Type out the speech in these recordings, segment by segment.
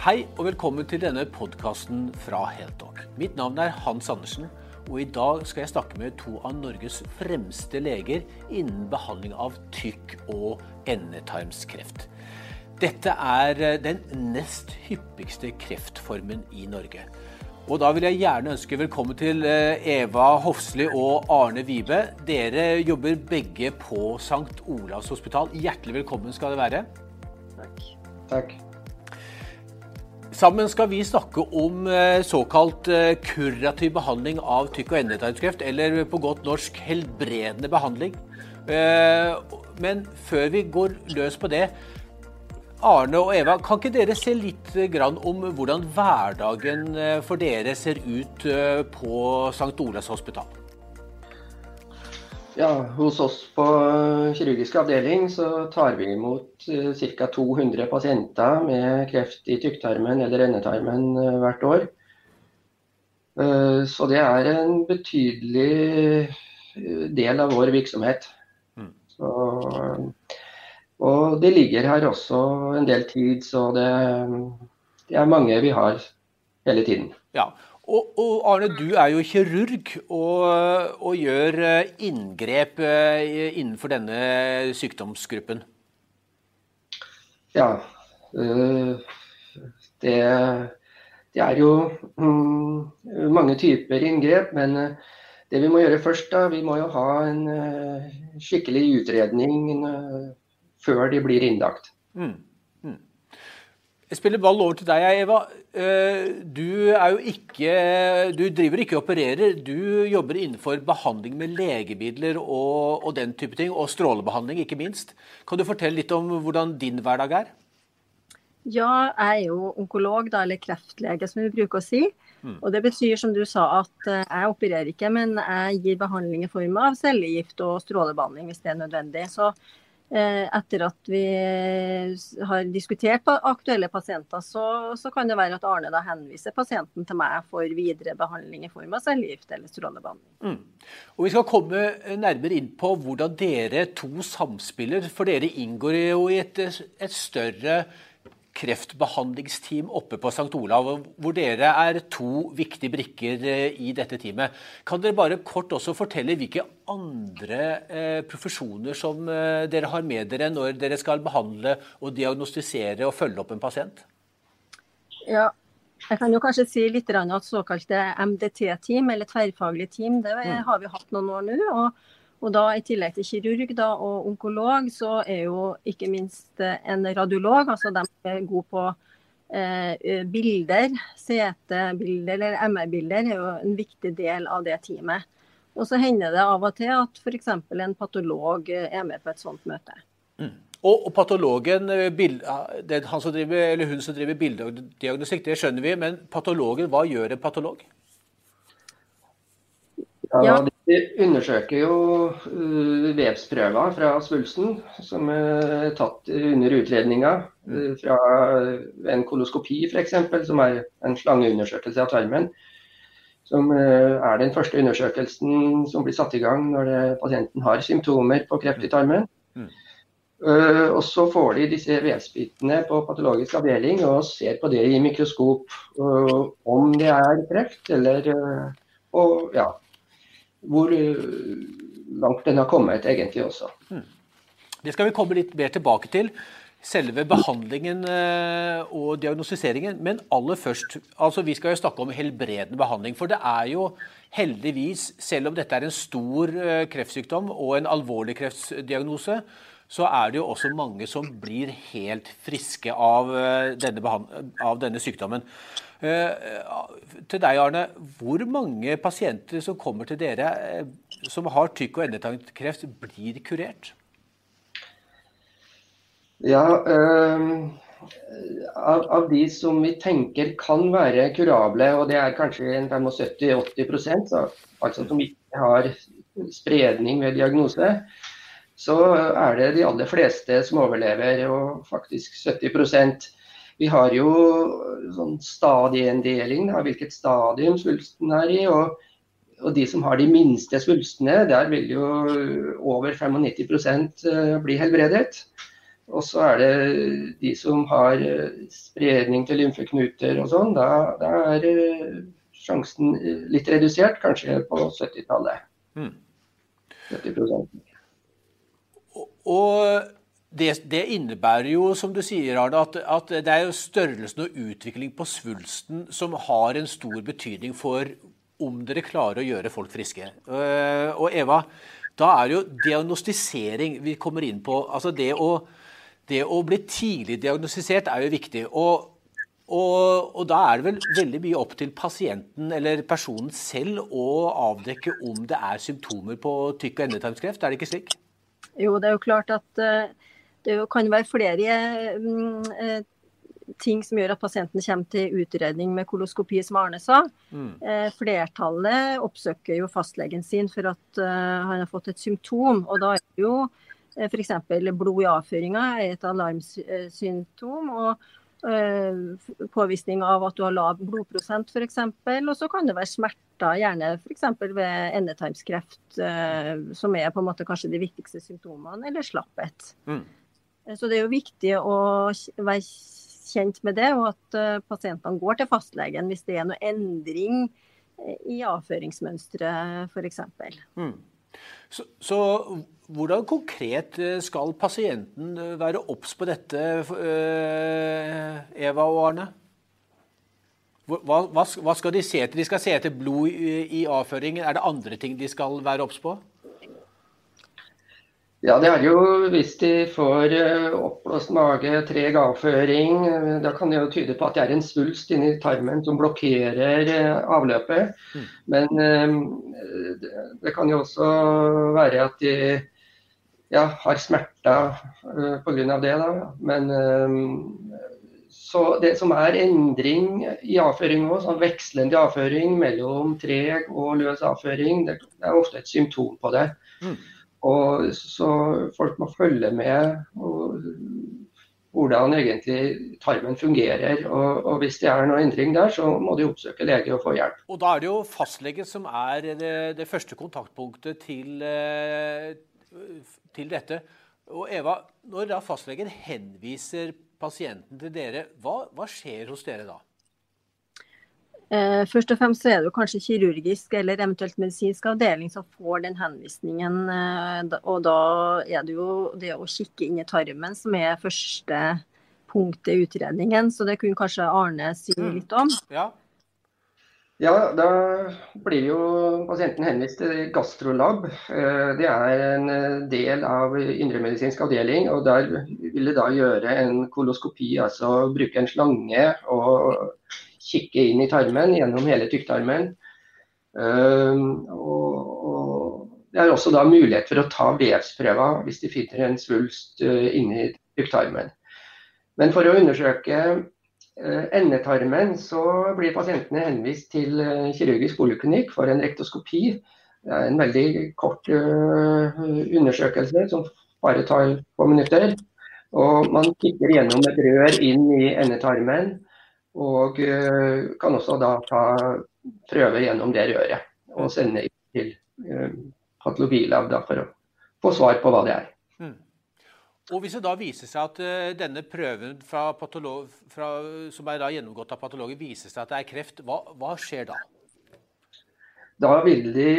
Hei og velkommen til denne podkasten fra Heltalk. Mitt navn er Hans Andersen, og i dag skal jeg snakke med to av Norges fremste leger innen behandling av tykk- og endetarmskreft. Dette er eh, den nest hyppigste kreftformen i Norge. Og da vil jeg gjerne ønske velkommen til eh, Eva Hofsli og Arne Vibe. Dere jobber begge på St. Olavs hospital. Hjertelig velkommen skal det være. Takk. Takk. Sammen skal vi snakke om eh, såkalt eh, kurativ behandling av tykk- og endetarmskreft, eller på godt norsk helbredende behandling. Eh, men før vi går løs på det, Arne og Eva, kan ikke dere se litt om hvordan hverdagen for dere ser ut på St. Olavs hospital? Ja, Hos oss på kirurgisk avdeling så tar vi imot uh, ca. 200 pasienter med kreft i tykktarmen eller endetarmen uh, hvert år. Så det er en betydelig del av vår virksomhet. Mm. Så, og det ligger her også en del tid, så det, det er mange vi har hele tiden. Ja, og, og, Arne, du er jo kirurg og, og gjør eh, inngrep eh, innenfor denne sykdomsgruppen. Ja. Eh, det, det er jo mm, mange typer inngrep, men det vi må gjøre først, da, vi må jo ha en skikkelig utredning før de blir innlagt. Mm. Jeg spiller ball over til deg, Eva. Eh, du, ikke, du driver ikke og opererer. Du jobber innenfor behandling med legemidler og, og, den type ting, og strålebehandling ikke minst. Kan du fortelle litt om hvordan din hverdag er? Ja, jeg er jo onkolog, da, eller kreftlege som vi bruker å si. Mm. Og Det betyr som du sa at eh, jeg opererer ikke, men jeg gir behandling i form av cellegift og strålebehandling hvis det er nødvendig. Så etter at vi har diskutert aktuelle pasienter, så, så, kan det være at Arne da henviser pasienten til meg for videre behandling i form av cellegift eller strålebehandling. Mm. Og Vi skal komme nærmere inn på hvordan dere to samspiller, for dere inngår jo i et, et større kreftbehandlingsteam oppe på St. Olav, hvor dere er to viktige brikker eh, i dette teamet. Kan dere bare kort også fortelle hvilke andre eh, profesjoner som eh, dere har med dere når dere skal behandle og diagnostisere og følge opp en pasient? Ja, jeg kan jo kanskje si litt at såkalte MDT-team, eller tverrfaglige team, det mm. har vi hatt noen år nå. og og da I tillegg til kirurg da, og onkolog, så er jo ikke minst eh, en radiolog, altså de er gode på eh, bilder, CT-bilder eller MR-bilder, er jo en viktig del av det teamet. Og så hender det av og til at f.eks. en patolog er med på et sånt møte. Mm. Og, og, patologen, det er han som driver, eller hun som driver bildediagnostikk, det skjønner vi. Men patologen, hva gjør en patolog? Ja, De undersøker jo uh, vevsprøver fra svulsten som er tatt under utredninga. Uh, fra en koloskopi f.eks., som er en slangeundersøkelse av tarmen. Som uh, er den første undersøkelsen som blir satt i gang når det, pasienten har symptomer på kreft i tarmen. Mm. Uh, og Så får de disse vevsbitene på patologisk avdeling og ser på det i mikroskop. Uh, om det er kreft eller og, ja, hvor eh, langt den har kommet egentlig også. Mm. Det skal vi komme litt mer tilbake til. Selve behandlingen eh, og diagnostiseringen. Men aller først, altså vi skal jo snakke om helbredende behandling. For det er jo heldigvis, selv om dette er en stor eh, kreftsykdom og en alvorlig kreftdiagnose, så er det jo også mange som blir helt friske av denne, av denne sykdommen. Eh, til deg, Arne. Hvor mange pasienter som kommer til dere eh, som har tykk- og endetarmkreft, blir kurert? Ja, øh, av, av, de som vi tenker kan være kurable, og det er kanskje 75-80% altså som ikke har spredning ved diagnose, så er det de aller fleste som overlever, og faktisk 70% vi har jo sånn stadieinndeling av hvilket stadium svulsten er i. og, og de som har de minste svulstene, der vil jo over 95 eh, bli helbredet. og så er det de som har spredning til lymfeknuter og sånn. Da, da, er sjansen litt redusert, kanskje på 70-tallet. Mm. 70 og det, det, innebærer jo, som du sier, Arne, at, at, det er jo størrelsen og utvikling på svulsten som har en stor betydning for om dere klarer å gjøre folk friske. Uh, og Eva, da er det jo diagnostisering vi kommer inn på. Altså det å, det å bli tidlig diagnostisert er jo viktig. Og, og, og, da er det vel veldig mye opp til pasienten eller personen selv å avdekke om det er symptomer på tykk- og endetarmskreft, er det ikke slik? Jo, det er jo klart at uh det kan være flere mm, eh, ting som gjør at pasienten kommer til utredning med koloskopi, som Arne sa. Mm. Eh, flertallet oppsøker jo fastlegen sin for at han har fått et symptom. Og da er det jo f.eks. blod i avføringa er et alarmsymptom. og påvisning av at du har lav blodprosent f.eks. Og så kan det være smerter, gjerne f.eks. ved endetarmskreft, uh, som er på en måte kanskje de viktigste symptomene, eller slapphet. Mm. Eh, så det er jo viktig å være kjent med det, og at eh, pasientene går til fastlegen hvis det er noe endring eh, i avføringsmønsteret f.eks. Mm. Så, så, hvordan konkret skal pasienten være obs på dette, Eva og Arne? Hva, hva, hva, skal de se etter? De skal se etter blod i avføringen. Er det andre ting de skal være obs på? Ja, det er jo hvis de får eh, oppblåst mage, treg avføring. Eh, da kan det jo tyde på at det er en svulst inni tarmen som blokkerer eh, avløpet. Mm. Men det kan jo også være at de ja, har smerter pga. det. Da. Men så det som er endring i avføring òg, sånn vekslende avføring mellom treg og løs avføring, det er ofte et symptom på det. Mm. Og så folk må følge med hvordan egentlig tarmen fungerer. Og, og, hvis det er noe endring der, så må de oppsøke lege og få hjelp. Og Da er det jo fastlege som er det, det første kontaktpunktet til, eh, til, dette. Og Eva, når da fastlegen henviser pasienten til dere, hva, hva skjer hos dere da? Eh, først og fremst så er det kanskje kirurgisk eller eventuelt medisinsk avdeling som får den henvisningen. Eh, og da er det jo det å kikke inn i tarmen som er første punkt i utredningen. Så det kunne kanskje Arne si mm. litt om. Ja. Ja, da blir jo pasienten henvist til gastrolab. Eh, det er en del av indremedisinsk avdeling. og Der vil det da gjøre en koloskopi, altså bruke en slange og kikke inn i tarmen gjennom hele tykktarmen. Og, det er også da mulighet for å ta vevsprøver hvis de finner en svulst eh, inni tykktarmen. Men for å undersøke eh, endetarmen, så blir pasientene henvist til eh, kirurgisk poliklinikk for en rektoskopi. Det er en veldig kort undersøkelse som bare tar få minutter. Og man kikker gjennom et rør inn i endetarmen og eh, kan også da ta prøve gjennom det røret og sende til patologilab for å få svar på hva det er. Og Hvis det da viser seg at uh, denne prøven fra fra, som er gjennomgått av patologer, viser seg at det er kreft, hva, hva, skjer da? Da vil de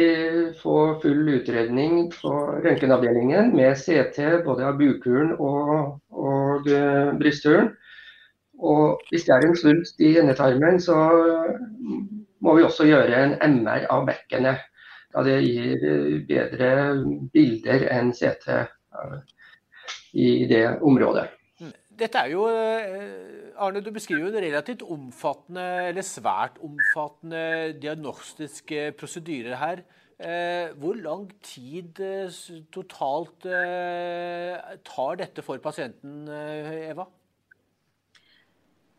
få full utredning på røntgenavdelingen med CT både av bukhulen og, og uh, brysthulen. Og hvis det er en svulst i endetarmen, så må vi også gjøre en MR av bekkenet. Da det gir bedre bilder enn CT eh, i det området. Dette er jo, eh, Arne, Du beskriver jo en relativt omfattende, eller svært omfattende diagnostiske prosedyrer her. Eh, hvor lang tid totalt tar dette for pasienten, Eva?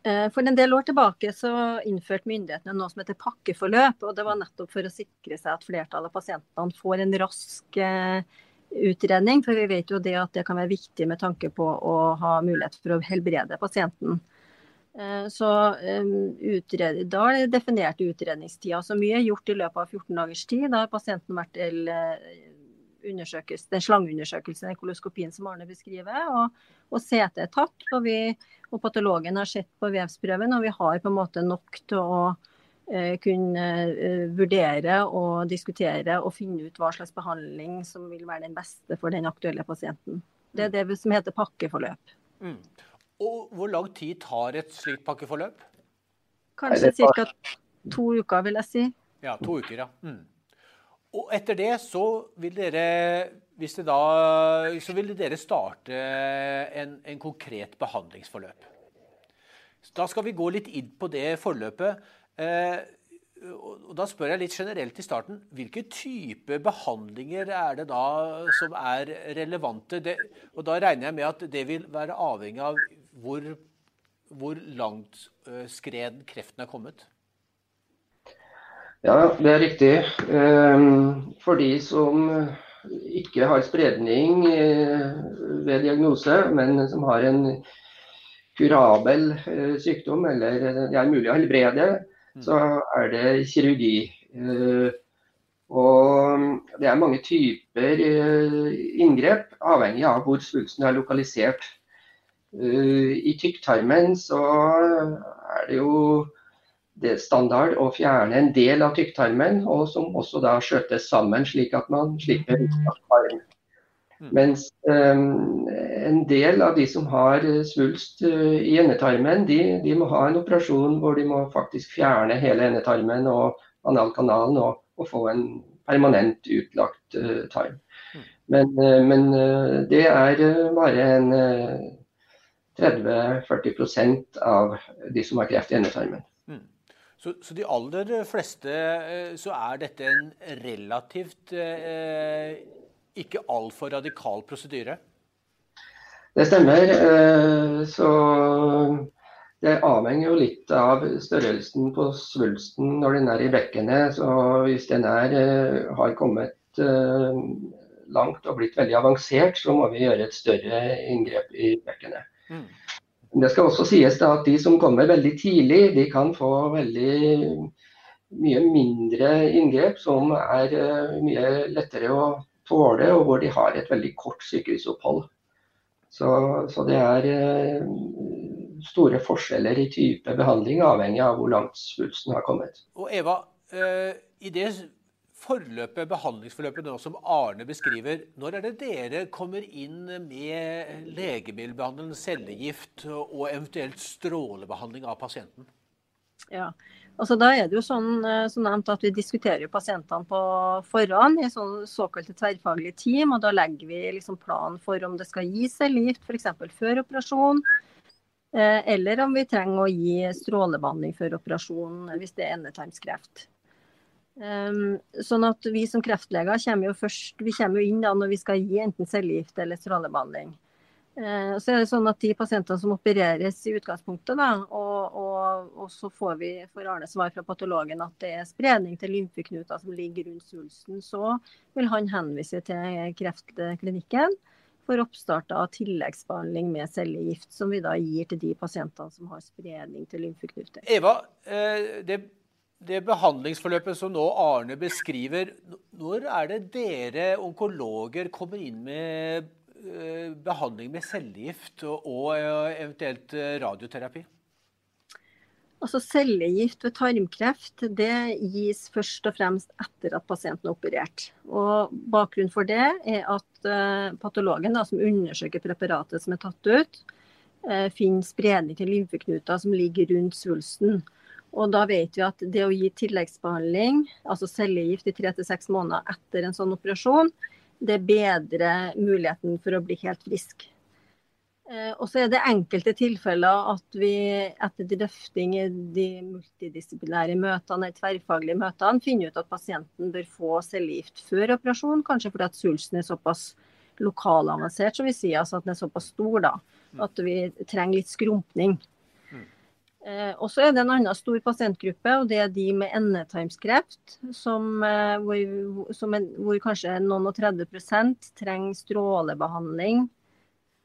Eh, for en del år tilbake så innførte myndighetene noe som heter pakkeforløp. og Det var nettopp for å sikre seg at flertallet av pasientene får en rask eh, utredning. For vi vet jo det at det kan være viktig med tanke på å ha mulighet for å helbrede pasienten. Eh, så utred, Da er det definert utredningstida. Så mye er gjort i løpet av 14 dagers tid. Da har pasienten vært den slangeundersøkelsen, den koloskopien som Arne beskriver. Og, og CT er tatt, og, vi, og patologen har sett på vevsprøven. Og vi har på en måte nok til å kunne uh, vurdere og diskutere og finne ut hva slags behandling som vil være den beste for den aktuelle pasienten. Det er det som heter pakkeforløp. Mm. Og Hvor lang tid tar et slikt pakkeforløp? Kanskje ca. to uker, vil jeg si. Ja, to uker, ja. Mm. Og etter det så vil dere, hvis det da, så vil dere starte en, en konkret behandlingsforløp. Da skal vi gå litt inn på det forløpet. Eh, og Da spør jeg litt generelt i starten. Hvilke type behandlinger er det da som er relevante? Det, og Da regner jeg med at det vil være avhengig av hvor, hvor langt skred skreden kreften er kommet? Ja, det er riktig. Ehm, for de som ikke har spredning eh, ved diagnose, men som har en kurabel eh, sykdom eller det er mulig å helbrede. Så er det kirurgi. Og det er mange typer inngrep, avhengig av hvor svulsten er lokalisert. Eh, I tykktarmen så er det jo det standard å fjerne en del av tykktarmen, og som også da skjøtes sammen, slik at man slipper. Mm. Mens um, en del av de som har svulst uh, i endetarmen, de, de, må ha en operasjon hvor de må faktisk fjerne hele endetarmen og analkanalen og, og få en permanent utlagt uh, tarm. Mm. Men, uh, men det er bare en 30-40% av de som har kreft i endetarmen. Mm. Så, så, de aller fleste eh, så er dette en relativt eh, ikke altfor radikal prosedyre? Det stemmer. Eh, så det avhenger jo litt av størrelsen på svulsten når den er i bekkenet. Så hvis den er, eh, har kommet langt og blitt veldig avansert, så må vi gjøre et større inngrep i bekkenet. Mm. Det skal også sies at de som kommer veldig tidlig, de kan få veldig mye mindre inngrep som er eh, mye lettere å tåle, og hvor de har et veldig kort sykehusopphold. Så, så det er eh, store forskjeller i type behandling, avhengig av hvor langt svulsten har kommet. Og Eva, eh, i det forløpet, behandlingsforløpet nå som Arne beskriver, når er det dere kommer inn med legemiddelbehandling, cellegift og eventuelt strålebehandling av pasienten? Ja, altså Da er det jo sånn eh, som nevnt at vi diskuterer jo pasientene på forhånd i sånn såkalte tverrfaglige team. og Da legger vi liksom plan for om det skal gis cellegift f.eks. før operasjon. Eh, eller om vi trenger å gi strålebehandling før operasjon hvis det er endetarmskreft. Um, sånn at Vi som kreftleger kommer jo først, vi jo inn da når vi skal gi enten cellegift eller strålebehandling. Uh, så er det sånn at De pasientene som opereres i utgangspunktet, da, og, og, og, så får vi for Arne svar fra patologen at det er spredning til lymfeknuter som ligger rundt svulsten, så vil han henvise til kreftklinikken for oppstart av tilleggsbehandling med cellegift, som vi da gir til de pasientene som har spredning til lymfeknuter. Eva, uh, det det behandlingsforløpet som nå Arne beskriver, når er det dere onkologer kommer inn med eh, behandling med cellegift og eh, eventuelt eh, radioterapi? Altså Cellegift ved tarmkreft det gis først og fremst etter at pasienten er operert. Og Bakgrunnen for det er at patologen da, som undersøker preparatet som er tatt ut, finner spredning til lymfeknuter som ligger rundt svulsten. Og da vet vi at det å gi tilleggsbehandling, altså cellegift i tre til seks måneder etter en sånn operasjon, det bedrer muligheten for å bli helt frisk. Eh, og så er det enkelte tilfeller at vi etter drøfting i de multidisiplinære møtene, de tverrfaglige møtene, finner ut at pasienten bør få cellegift før operasjon, kanskje fordi at svulsten er såpass lokalavansert, som vi sier, altså at den er såpass stor da, at vi trenger litt skrumpning. Eh, og så er det en annen stor pasientgruppe, og det er de med endetarmskreft, eh, hvor, hvor, kanskje noen og 30 trenger strålebehandling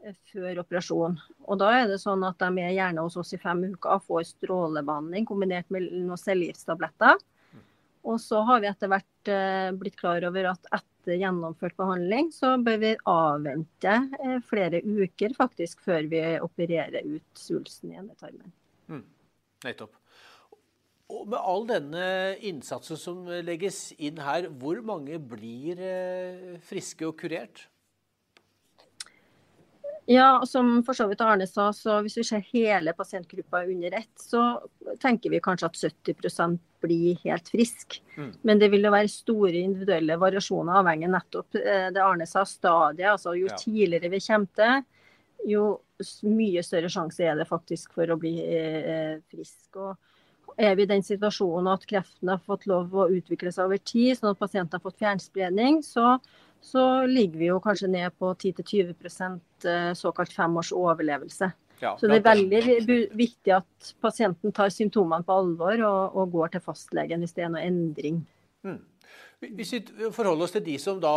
eh, før operasjon. Og Da er det sånn at de er gjerne hos oss i fem uker får strålebehandling kombinert med noen cellegiftstabletter. Og så har vi etter hvert blitt klar over at etter gjennomført behandling, så bør vi avvente flere uker faktisk før vi opererer ut svulsten i endetarmen. Nettopp. Og med all denne innsatsen som legges inn her, hvor mange blir eh, friske og kurert? Ja, som for så vidt Arne sa, så hvis vi ser hele pasientgruppa under ett, så tenker vi kanskje at 70% blir helt friske. Mm. Men det vil jo være store individuelle variasjoner avhengig nettopp eh, det Arne sa, stadiet. Altså jo ja. tidligere vi kommer til, jo mye større sjanse er det faktisk for å bli eh, frisk. Og er vi i den situasjonen at kreften har fått lov å utvikle seg over tid, sånn at pasienten har fått fjernspredning, så så ligger vi jo kanskje ned på 10-20 eh, såkalt fem års overlevelse. Ja, så det er veldig viktig at pasienten tar symptomene på alvor og, og går til fastlegen hvis det er noe endring. Mm. Hvis vi forholder oss til de som da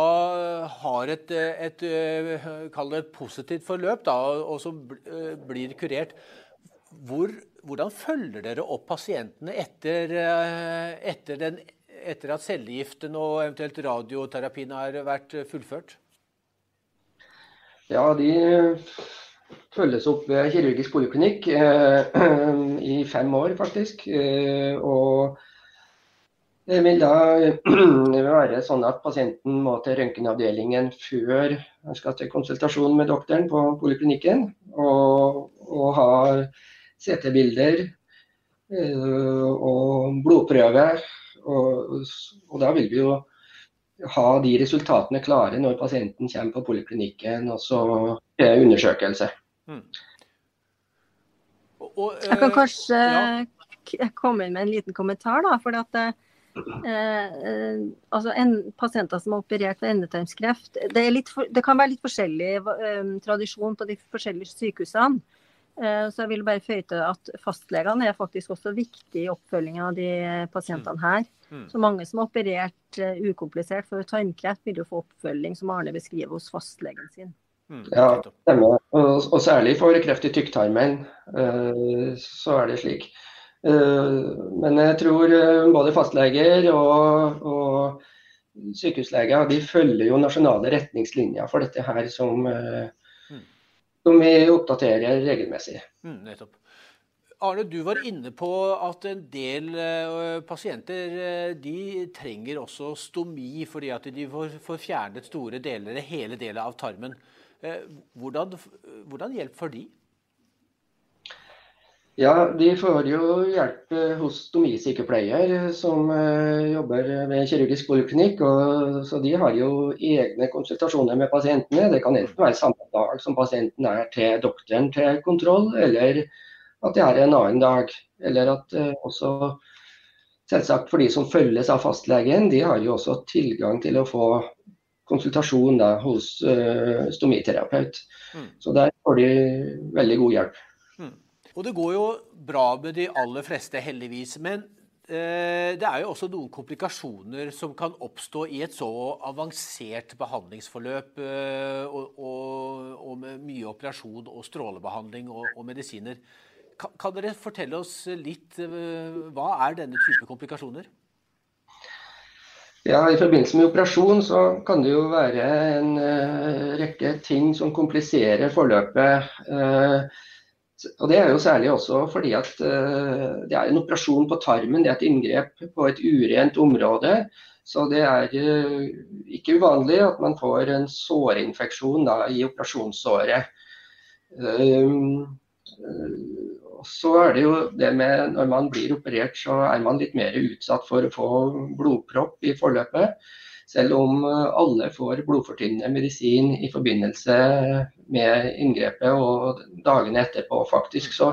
har et, et, et, et positivt forløp, da, og som eh, blir kurert, hvor, hvordan følger dere opp pasientene etter, eh, etter den etter at cellegiften og eventuelt radioterapien har vært fullført? Ja, de følges opp ved kirurgisk poliklinikk eh, i fem år, faktisk. Eh, og det vil da være sånn at pasienten må til røntgenavdelingen før han skal til konsultasjon med doktoren på poliklinikken. Og, og ha CT-bilder eh, og blodprøve og, og, da vil vi jo ha de resultatene klare når pasienten kommer på poliklinikken og så er undersøkelse. Mm. Og, jeg kan kanskje ja. komme inn med en liten kommentar. da, for at eh, altså en, Pasienter som har operert for endetarmskreft, det, for, det, kan være litt forskjellig eh, tradisjon på de forskjellige sykehusene. Eh, så jeg vil bare føye til at fastlegene er faktisk også viktig i oppfølgingen av de pasientene mm. her. Mm. Så mange som har operert uh, ukomplisert for tarmkreft, vil jo få oppfølging, som Arne beskriver, hos fastlegen sin. Mm. Ja, stemmer. Og, og, særlig for kreft i tykktarmen, uh, så er det slik. Uh, men jeg tror både fastleger og, og sykehusleger de følger jo nasjonale retningslinjer for dette her som som vi oppdaterer regelmessig. Mm, nettopp. Arne, du var inne på at en del pasienter de trenger også stomi fordi at de får, fjernet store deler, hele deler av tarmen. Hvordan, hvordan, hjelp får de? Ja, De får jo hjelp hos stomisykepleier som jobber ved kirurgisk poliklinikk. så De har jo egne konsultasjoner med pasientene. Det kan enten være samme dag som pasienten er til doktoren til kontroll, eller at det er en annen dag. Eller at også selvsagt for de som følges av fastlegen, de har jo også tilgang til å få konsultasjon da, hos stomiterapeut. Mm. Så der får de veldig god hjelp. Og det går jo bra med de aller fleste, heldigvis. Men eh, det er jo også noen komplikasjoner som kan oppstå i et så avansert behandlingsforløp eh, og, og, og, med mye operasjon og strålebehandling og, og medisiner. Kan, kan dere fortelle oss litt eh, hva er denne type komplikasjoner? Ja, I forbindelse med operasjon så kan det jo være en uh, rekke ting som kompliserer forløpet. Uh, og Det er jo særlig også fordi at uh, det er en operasjon på tarmen. Det er et inngrep på et urent område. Så det er ikke uvanlig at man får en sårinfeksjon da, i operasjonssåret. Og så er det jo det med når man blir operert, så er man litt mer utsatt for å få blodpropp i forløpet. Selv om eh, alle får blodfortynnende medisin i forbindelse med inngrepet og dagene etterpå, faktisk. Så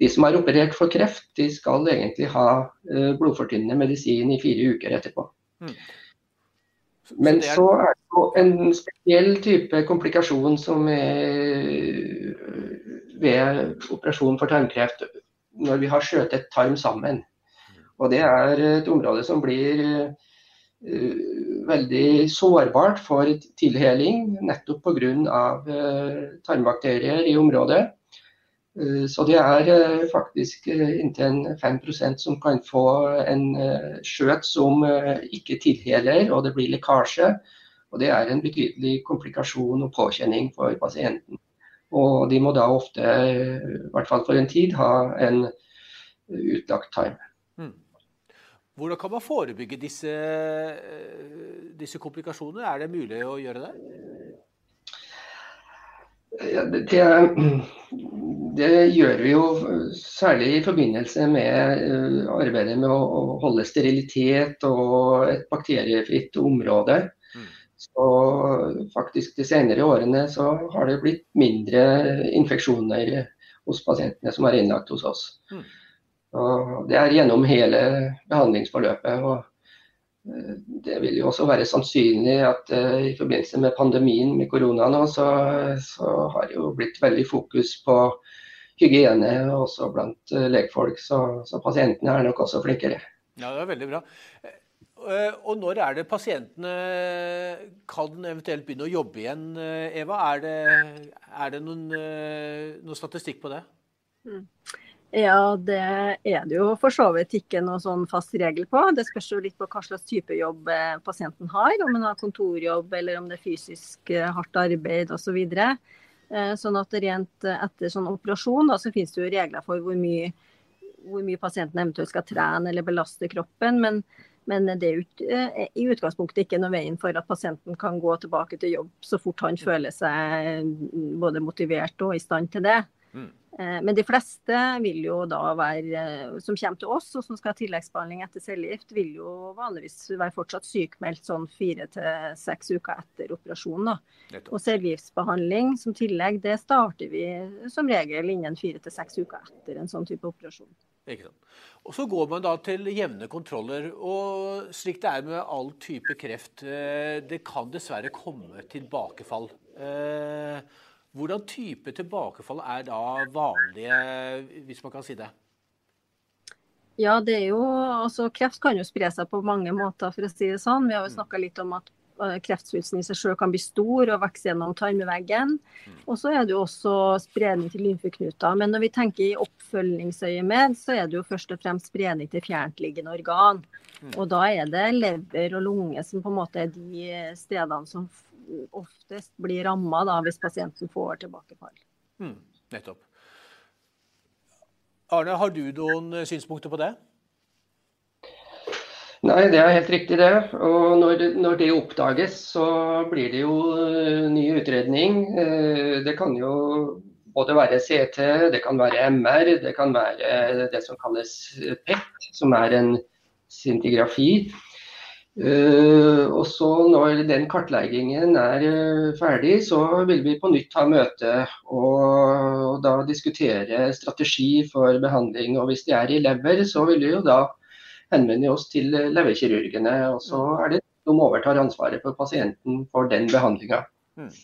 de som er operert for kreft, de skal egentlig ha eh, blodfortynnende medisin i fire uker etterpå. Mm. Men så er det jo en spesiell type komplikasjon som er ved operasjon for tarmkreft når vi har skjøtet tarm sammen. Og Det er et område som blir veldig sårbart for tilheling, nettopp pga. Uh, tarmbakterier i området. Uh, så det er faktisk inntil 5% som kan få en skjøt som ikke tilheler, og det blir lekkasje. Og Det er en betydelig komplikasjon og påkjenning for pasienten. Og de må da ofte, i hvert fall for en tid, ha en utlagt time. Hvordan kan man forebygge disse, disse komplikasjonene? Er det mulig å gjøre det? Ja, det, det, gjør vi jo særlig i forbindelse med eh, arbeidet med å, holde sterilitet og et bakteriefritt område. Mm. Så faktisk De senere årene så har det blitt mindre infeksjoner hos pasientene som er innlagt hos oss. Mm. Det er gjennom hele behandlingsforløpet. og det vil jo også være sannsynlig at uh, i forbindelse med pandemien med korona nå, så, så, har det jo blitt veldig fokus på hygiene også blant legfolk. Så, så, pasientene er nok også flinkere. Ja, det er veldig bra. Og når er det pasientene kan eventuelt begynne å jobbe igjen, Eva? Er det, er det noen, noen, statistikk på det? Mm. Ja, det er det jo for så vidt ikke noe sånn fast regel på. Det spørs jo litt på hva slags type jobb eh, pasienten har. Om han har kontorjobb eller om det er fysisk eh, hardt arbeid osv. Så videre. Eh, sånn at rent etter sånn operasjon da, så finnes det jo regler for hvor mye, hvor mye pasienten eventuelt skal trene eller belaste kroppen. Men, men det er i utgangspunktet ikke noe veien for at pasienten kan gå tilbake til jobb så fort han føler seg både motivert og i stand til det. Mm. Eh, men de fleste vil jo da være, eh, som kommer til oss og som skal ha tilleggsbehandling etter cellegift, vil jo vanligvis være fortsatt sykmeldt sånn fire til seks uker etter operasjonen. Da. Og cellegiftbehandling som tillegg, det starter vi som regel innen fire til seks uker etter en sånn type operasjon. Ikke sant. Og Så går man da til jevne kontroller. og Slik det er med all type kreft, eh, det kan dessverre komme tilbakefall. Eh, hvordan type tilbakefall er da vanlige, hvis man kan si det? Ja, det er jo, altså Kreft kan jo spre seg på mange måter, for å si det sånn. Vi har jo mm. snakka litt om at eh, kreftsvulsten i seg selv kan bli stor og vokse gjennom tarmveggen. Mm. Og så er det jo også spredning til lymfeknuter. Men når vi tenker i oppfølgingsøyemed, så er det jo først og fremst spredning til fjerntliggende organ. Mm. Og da er det lever og lunge som på en måte er de stedene som oftest blir ramma hvis pasienten får tilbakefall. Mm, nettopp. Arne, har du noen synspunkter på det? Nei, det er helt riktig det. Og når, når, det oppdages, så blir det jo eh, ny utredning. Eh, det kan jo både være CT, det kan være MR, det kan være det som kalles PET, som er en scintigrafi. Uh, og så Når den kartleggingen er uh, ferdig, så vil vi på nytt ha møte og, og, da diskutere strategi for behandling. og Hvis de er i lever, så vil vi jo da henvende oss til leverkirurgene. og Så er det de overtar ansvaret for pasienten for den behandlinga. Mm.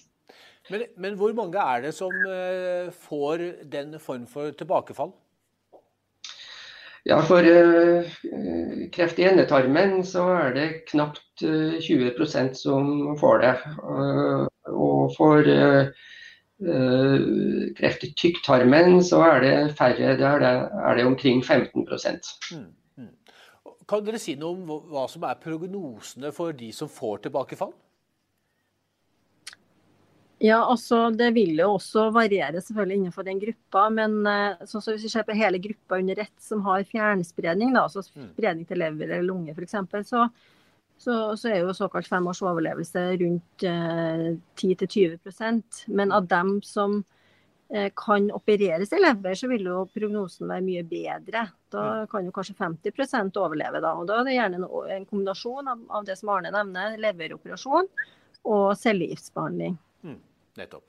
Men, men, hvor mange er det som uh, får den form for tilbakefall? Ja, For uh, kreft i endetarmen så er det knapt uh, 20% som får det. Uh, og for kreft i tykktarmen så er det færre. Der det, er det omkring 15 mm, mm. Kan dere si noe om hva som er prognosene for de som får tilbakefall? Ja, altså Det vil jo også variere selvfølgelig innenfor den gruppa. Men uh, sånn så hvis vi ser på hele gruppa under ett som har fjernspredning, da, altså mm. spredning til lever eller lunge f.eks., så, så, så, er jo såkalt fem års overlevelse rundt eh, 10-20 Men av dem som eh, kan opereres i lever, så vil jo prognosen være mye bedre. Da mm. kan jo kanskje 50% overleve. da, og Da er det gjerne en, en kombinasjon av, av, det som Arne nevner, leveroperasjon og cellegiftbehandling. Mm. Nettopp.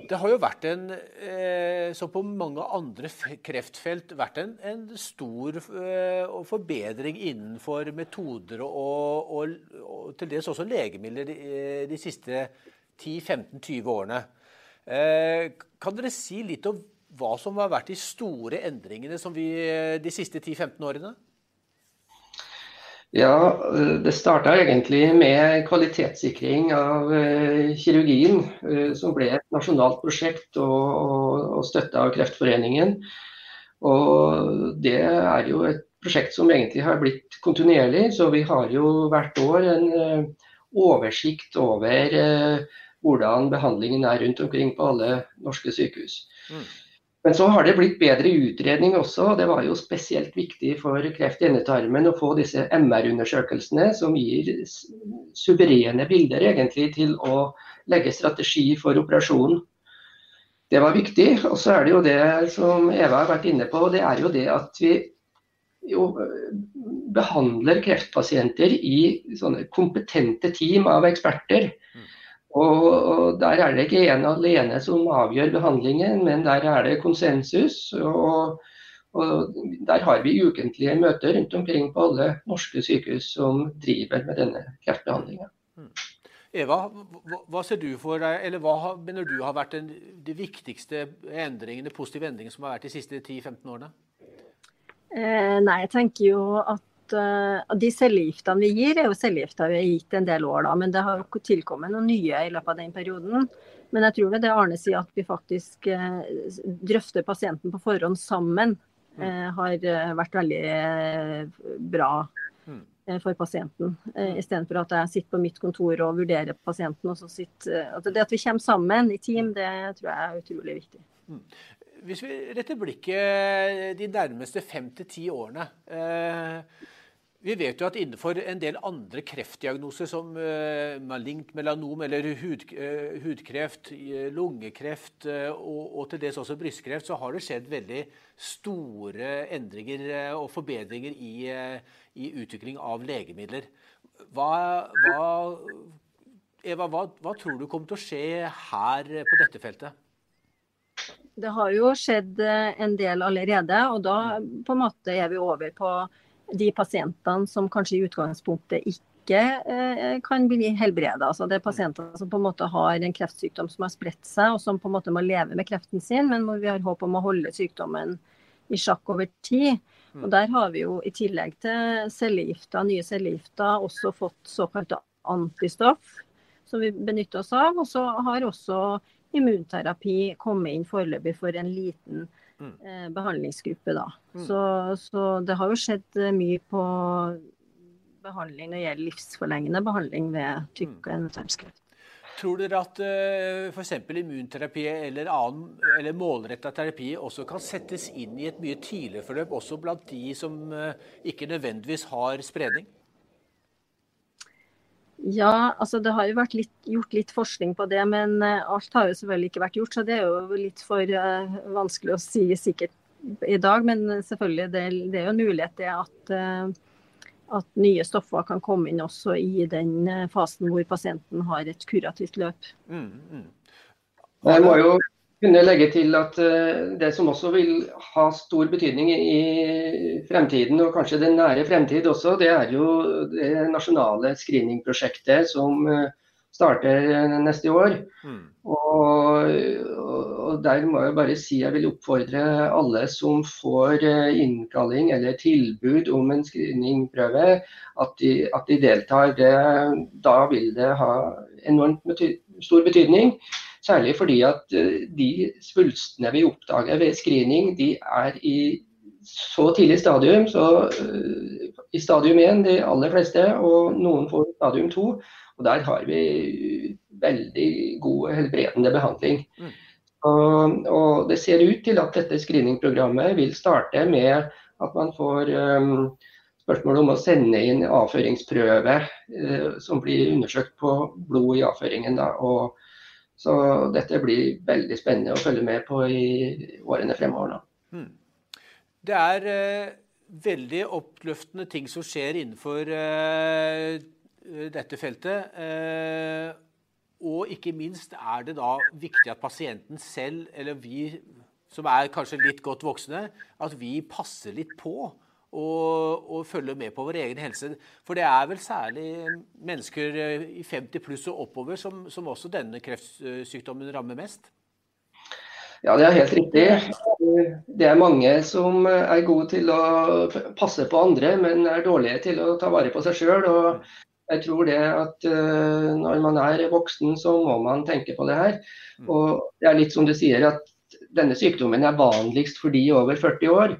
Det har jo vært en, eh, som på mange andre kreftfelt, vært en, en stor eh, forbedring innenfor metoder og, og, og til dels også legemidler de, eh, de siste 10-15-20 årene. Kan dere si litt om hva som har vært de store endringene vi, de siste 10-15 årene? Ja, Det starta egentlig med kvalitetssikring av uh, kirurgien, uh, som ble et nasjonalt prosjekt og, og, støtta av Kreftforeningen. Og Det er jo et prosjekt som egentlig har blitt kontinuerlig. så Vi har jo hvert år en oversikt over hvordan behandlingen er rundt omkring på alle norske sykehus. Mm. Men så har det blitt bedre utredning også. og Det var jo spesielt viktig for kreft i endetarmen å få disse MR-undersøkelsene, som gir suverene bilder egentlig til å legge strategi for operasjonen. Det var viktig. Og så er det jo det som Eva har vært inne på, det er jo det at vi jo behandler kreftpasienter i sånne kompetente team av eksperter. Mm. Og Der er det ikke en alene som avgjør behandlingen, men der er det konsensus. Og, og Der har vi ukentlige møter rundt omkring på alle norske sykehus som driver med denne kreftbehandlinga. Mm. Eva, hva ser du for deg, eller hva mener du har vært den, de viktigste endringene, positive endringene som har vært de siste 10-15 årene? Eh, nei, jeg tenker jo at uh, de cellegiftene vi gir, er jo cellegifter vi har gitt en del år, da. Men det har jo tilkommet noen nye i løpet av den perioden. Men jeg tror det det Arne sier, at vi faktisk uh, drøfter pasienten på forhånd sammen, uh, har vært veldig bra mm. for pasienten. Uh, Istedenfor at jeg sitter på mitt kontor og vurderer pasienten. og så sitter, at Det at vi kommer sammen i team, det tror jeg er utrolig viktig. Mm. Hvis vi retter blikket de nærmeste fem til ti årene. Eh, vi vet jo at innenfor en del andre kreftdiagnoser, som uh, malignt melanom eller hud, uh, hudkreft, uh, lungekreft og, og, til dels også brystkreft, så har det skjedd veldig store endringer og forbedringer i, i utvikling av legemidler. Hva, hva, Eva, hva, hva tror du kommer til å skje her på dette feltet? Det har jo skjedd en del allerede, og da på en måte er vi over på de pasientene som kanskje i utgangspunktet ikke eh, kan bli helbreda. Altså det er pasienter som på en måte har en kreftsykdom som har spredt seg, og som på en måte må leve med kreften sin, men hvor vi har håp om å holde sykdommen i sjakk over tid. Og Der har vi jo i tillegg til cellegifter, nye cellegifter også fått såkalte antistoff som vi benytter oss av. Og så har også immunterapi kommet inn foreløpig for en liten Mm. Eh, behandlingsgruppe. da. Mm. Så, så, det har jo skjedd eh, mye på behandling når det gjelder livsforlengende behandling ved tykk- og endetarmskreft. Tror dere at uh, f.eks. immunterapi eller, annen, eller målretta terapi også kan settes inn i et mye tidligere forløp, også blant de som uh, ikke nødvendigvis har spredning? Ja, altså det har jo vært litt, gjort litt forskning på det, men uh, alt har jo selvfølgelig ikke vært gjort. Så det er jo litt for uh, vanskelig å si sikkert i dag. Men selvfølgelig, det, det er jo en mulighet til at, uh, at, nye stoffer kan komme inn også i den fasen hvor pasienten har et kurativt løp. Mm, mm. Jeg må jo kunne legge til at uh, det som også vil ha stor betydning i fremtiden, og kanskje den nære fremtid også, det er jo det nasjonale screeningprosjektet som uh, starter neste år. Mm. Og, og, der må jeg bare si jeg vil oppfordre alle som får innkalling eller tilbud om en screeningprøve, at de, at de deltar. Det, da vil det ha enormt bety stor betydning. Særlig fordi at eh, de svulstene vi oppdager ved screening, de er i så tidlig stadium, så uh, i stadium 1 de aller fleste, og noen får stadium 2. Og der har vi veldig god helbredende behandling. Mm. Og, og, det ser ut til at dette screeningprogrammet vil starte med at man får um, spørsmål om å sende inn avføringsprøve uh, som blir undersøkt på blod i avføringen. Da, og så dette blir veldig spennende å følge med på i årene fremover. nå. Hmm. Det er eh, veldig oppløftende ting som skjer innenfor eh, dette feltet. Eh, og ikke minst er det da viktig at pasienten selv, eller vi som er kanskje litt godt voksne, at vi passer litt på og, og følge med på vår egen helse. For det er vel særlig mennesker eh, i 50 pluss og oppover som, som også denne kreftsykdommen rammer mest? Ja, det er helt riktig. Det er mange som er gode til å passe på andre, men er dårlige til å ta vare på seg sjøl. Jeg tror det at uh, når man er voksen, så må man tenke på det her. Mm. Og det er litt som du sier, at denne sykdommen er vanligst for de over 40 år.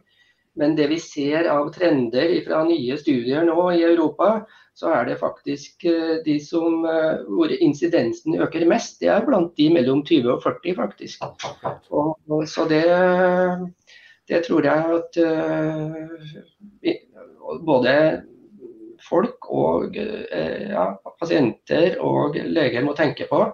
Men det vi ser av trender fra nye studier nå i Europa, så er det faktisk eh, de som, eh, hvor incidensen øker mest, det er blant de mellom 20 og 40, faktisk. Og, og, så det, det, tror jeg at uh, både folk og uh, ja, pasienter og leger må tenke på.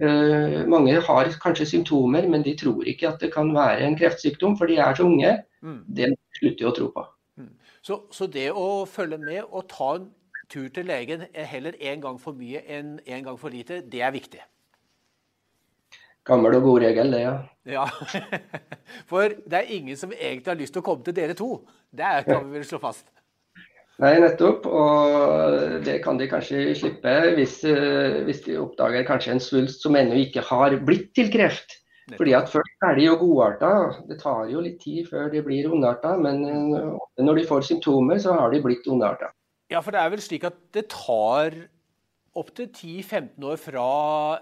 Uh, mange har kanskje symptomer, men de tror ikke at det kan være en kreftsykdom, for de er så unge. Mm. Det slutter de å tro på. Mm. Så, så, det å følge med og ta en tur til legen heller én gang for mye enn én gang for lite, det er viktig. Gammel og god regel, det, ja. ja. For det er ingen som egentlig har lyst til å komme til dere to. Det kan vi vel slå fast. Nei, nettopp. Og det kan de kanskje slippe hvis, eh, hvis de oppdager kanskje en svulst som ennå ikke har blitt til kreft. Fordi at Først er de jo godarta. Det tar jo litt tid før de blir ondarta. Men eh, når de får symptomer, så har de blitt ondarta. Ja, for det er vel slik at det tar opptil 10-15 år fra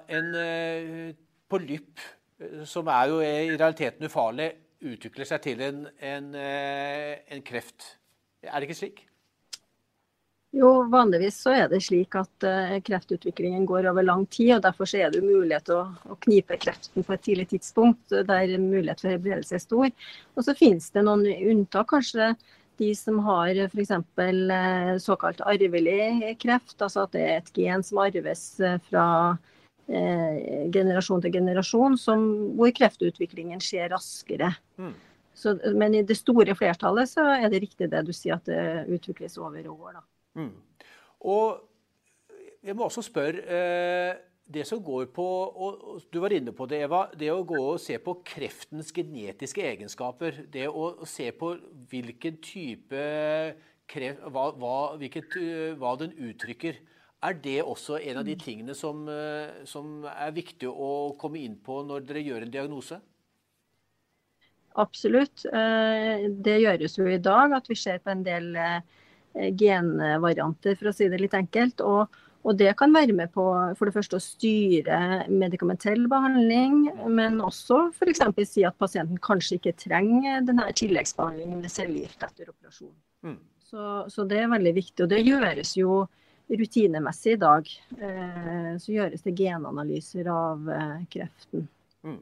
en uh, polypp, eh, som er jo i realiteten ufarlig, utvikler seg til en, en, en kreft. Er det ikke slik? Jo, vanligvis så er det slik at uh, kreftutviklingen går over lang tid. og Derfor er det mulighet til å, å, knipe kreften på et tidlig tidspunkt der mulighet for helbredelse er stor. Og så finnes det noen unntak. Kanskje de som har f.eks. Eh, såkalt arvelig kreft, altså at det er et gen som arves eh, fra eh, generasjon til generasjon, som, hvor kreftutviklingen skjer raskere. Mm. Så, men i det store flertallet så er det riktig det du sier, at det utvikles over år. Mm. Og jeg må også spørre eh, det som går på, og Du var inne på det, Eva. Det å gå og se på kreftens genetiske egenskaper. Det å se på hvilken type kreft, hva, hva, hvilket, hva den uttrykker. Er det også en av de tingene som, som, er viktig å komme inn på når dere gjør en diagnose? Absolutt. Eh, det gjøres jo i dag, at vi ser på en del eh, genvarianter, for å si det litt enkelt. og og det kan være med på for det første å styre medikamentell behandling, men også f.eks. si at pasienten kanskje ikke trenger denne tilleggsbehandlingen ved cellegift etter operasjon. Mm. Så, så, det er veldig viktig. Og det gjøres jo rutinemessig i dag. Eh, så gjøres det genanalyser av eh, kreften. Mm.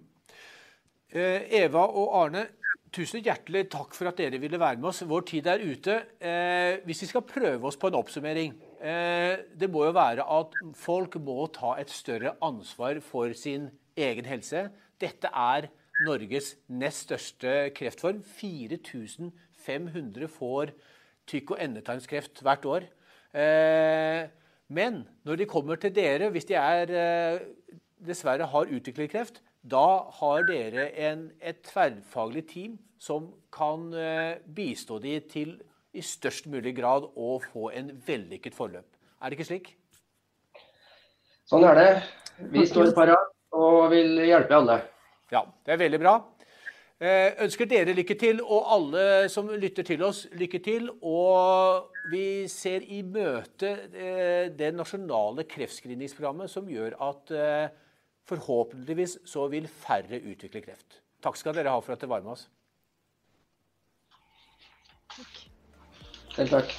Eh, Eva og Arne, Tusen hjertelig takk for at dere ville være med oss. Vår tid er ute. Eh, hvis vi skal prøve oss på en oppsummering eh, Det må jo være at folk må ta et større ansvar for sin egen helse. Dette er Norges nest største kreftform. 4500 får tykk- og endetarmskreft hvert år. Eh, men når de kommer til dere, hvis de er, eh, dessverre har utviklet kreft, da har dere en, et tverrfaglig team som kan eh, bistå de til i størst mulig grad å få en vellykket forløp. Er det ikke slik? Sånn er det. Vi står parat og vil hjelpe alle. Ja, det er veldig bra. Eh, ønsker dere lykke til, og alle som lytter til oss, lykke til. Og vi ser i møte eh, det nasjonale kreftscreeningsprogrammet som gjør at Forhåpentligvis så vil færre utvikle kreft. Takk skal dere ha for at dere var med oss. Takk. Selv takk.